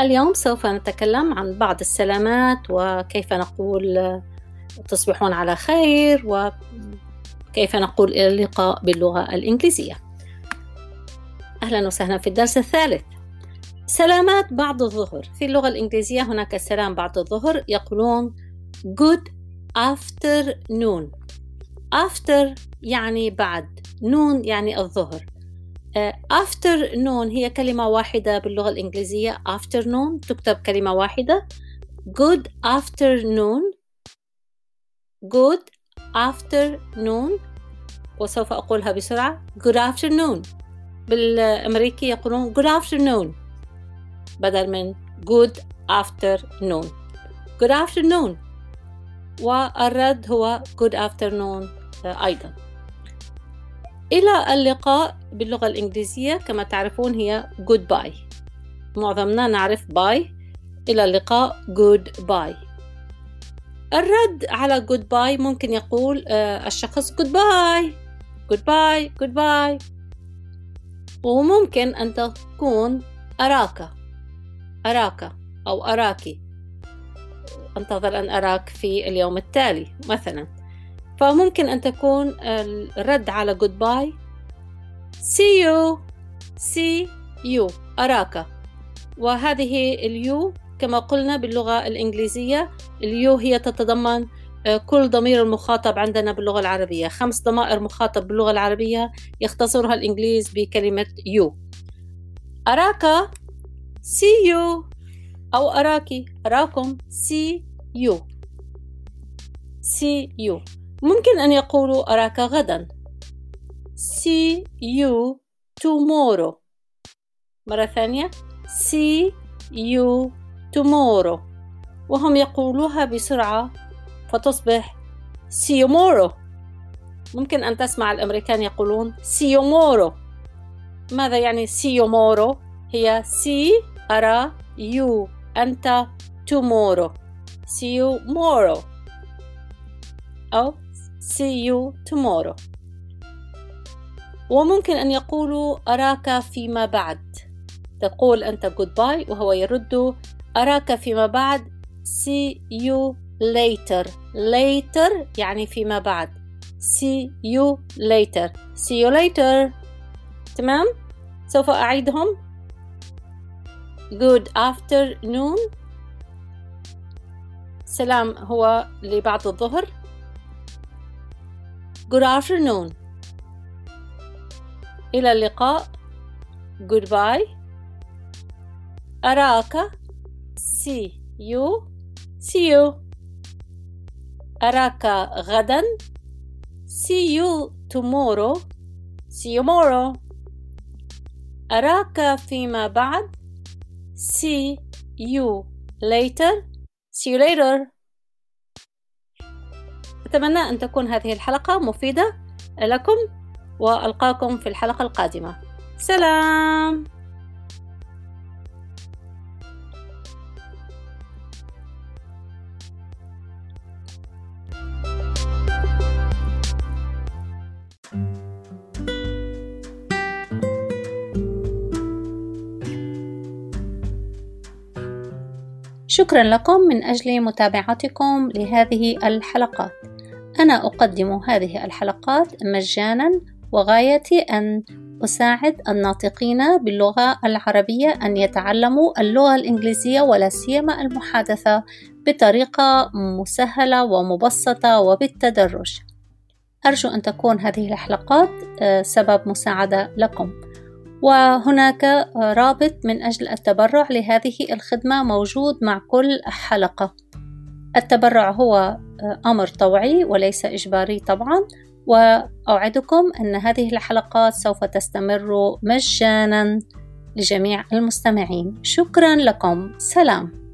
اليوم سوف نتكلم عن بعض السلامات وكيف نقول تصبحون على خير وكيف نقول إلى اللقاء باللغة الإنجليزية. أهلا وسهلا في الدرس الثالث. سلامات بعد الظهر. في اللغة الإنجليزية هناك سلام بعد الظهر يقولون good afternoon. After يعني بعد. نون يعني الظهر. Afternoon هي كلمة واحدة باللغة الإنجليزية afternoon تكتب كلمة واحدة good afternoon good afternoon وسوف أقولها بسرعة good afternoon بالأمريكي يقولون good afternoon بدل من good afternoon good afternoon والرد هو good afternoon أيضا إلى اللقاء باللغة الإنجليزية. كما تعرفون هي goodbye. معظمنا نعرف باي إلى اللقاء goodbye. الرد على goodbye ممكن يقول الشخص goodbye. goodbye goodbye. وممكن أن تكون أراك. أراك أو أراكي أنتظر أن أراك في اليوم التالي مثلا. فممكن أن تكون الرد على goodbye. See you. See you. أراك. وهذه ال you كما قلنا باللغة الإنجليزية ال you هي تتضمن كل ضمير المخاطب عندنا باللغة العربية. خمس ضمائر مخاطب باللغة العربية يختصرها الإنجليز بكلمة you أراك. See you. أو أراكي أراكم. See you. See you. ممكن أن يقولوا أراك غدا see you tomorrow مرة ثانية see you tomorrow وهم يقولوها بسرعة فتصبح see you tomorrow ممكن أن تسمع الأمريكان يقولون see you tomorrow ماذا يعني see you tomorrow هي see أرى you أنت tomorrow see you tomorrow أو see you tomorrow. وممكن أن يقولوا أراك فيما بعد. تقول أنت goodbye وهو يرد أراك فيما بعد. see you later. later يعني فيما بعد. see you later. see you later. تمام؟ سوف أعيدهم. good afternoon. سلام هو لبعض الظهر. Good afternoon. إلى اللقاء. Goodbye. أراك. See you. See you. أراك غدا. See you tomorrow. See you tomorrow. أراك فيما بعد. See you later. See you later. أتمنى أن تكون هذه الحلقة مفيدة لكم وألقاكم في الحلقة القادمة. سلام! شكرا لكم من أجل متابعتكم لهذه الحلقات. أنا أقدم هذه الحلقات مجانا وغايتي أن أساعد الناطقين باللغة العربية أن يتعلموا اللغة الإنجليزية ولا سيما المحادثة بطريقة مسهلة ومبسطة وبالتدرج. أرجو أن تكون هذه الحلقات سبب مساعدة لكم. وهناك رابط من أجل التبرع لهذه الخدمة موجود مع كل حلقة. التبرع هو أمر طوعي وليس إجباري طبعا. وأوعدكم أن هذه الحلقات سوف تستمر مجانا لجميع المستمعين. شكرا لكم. سلام.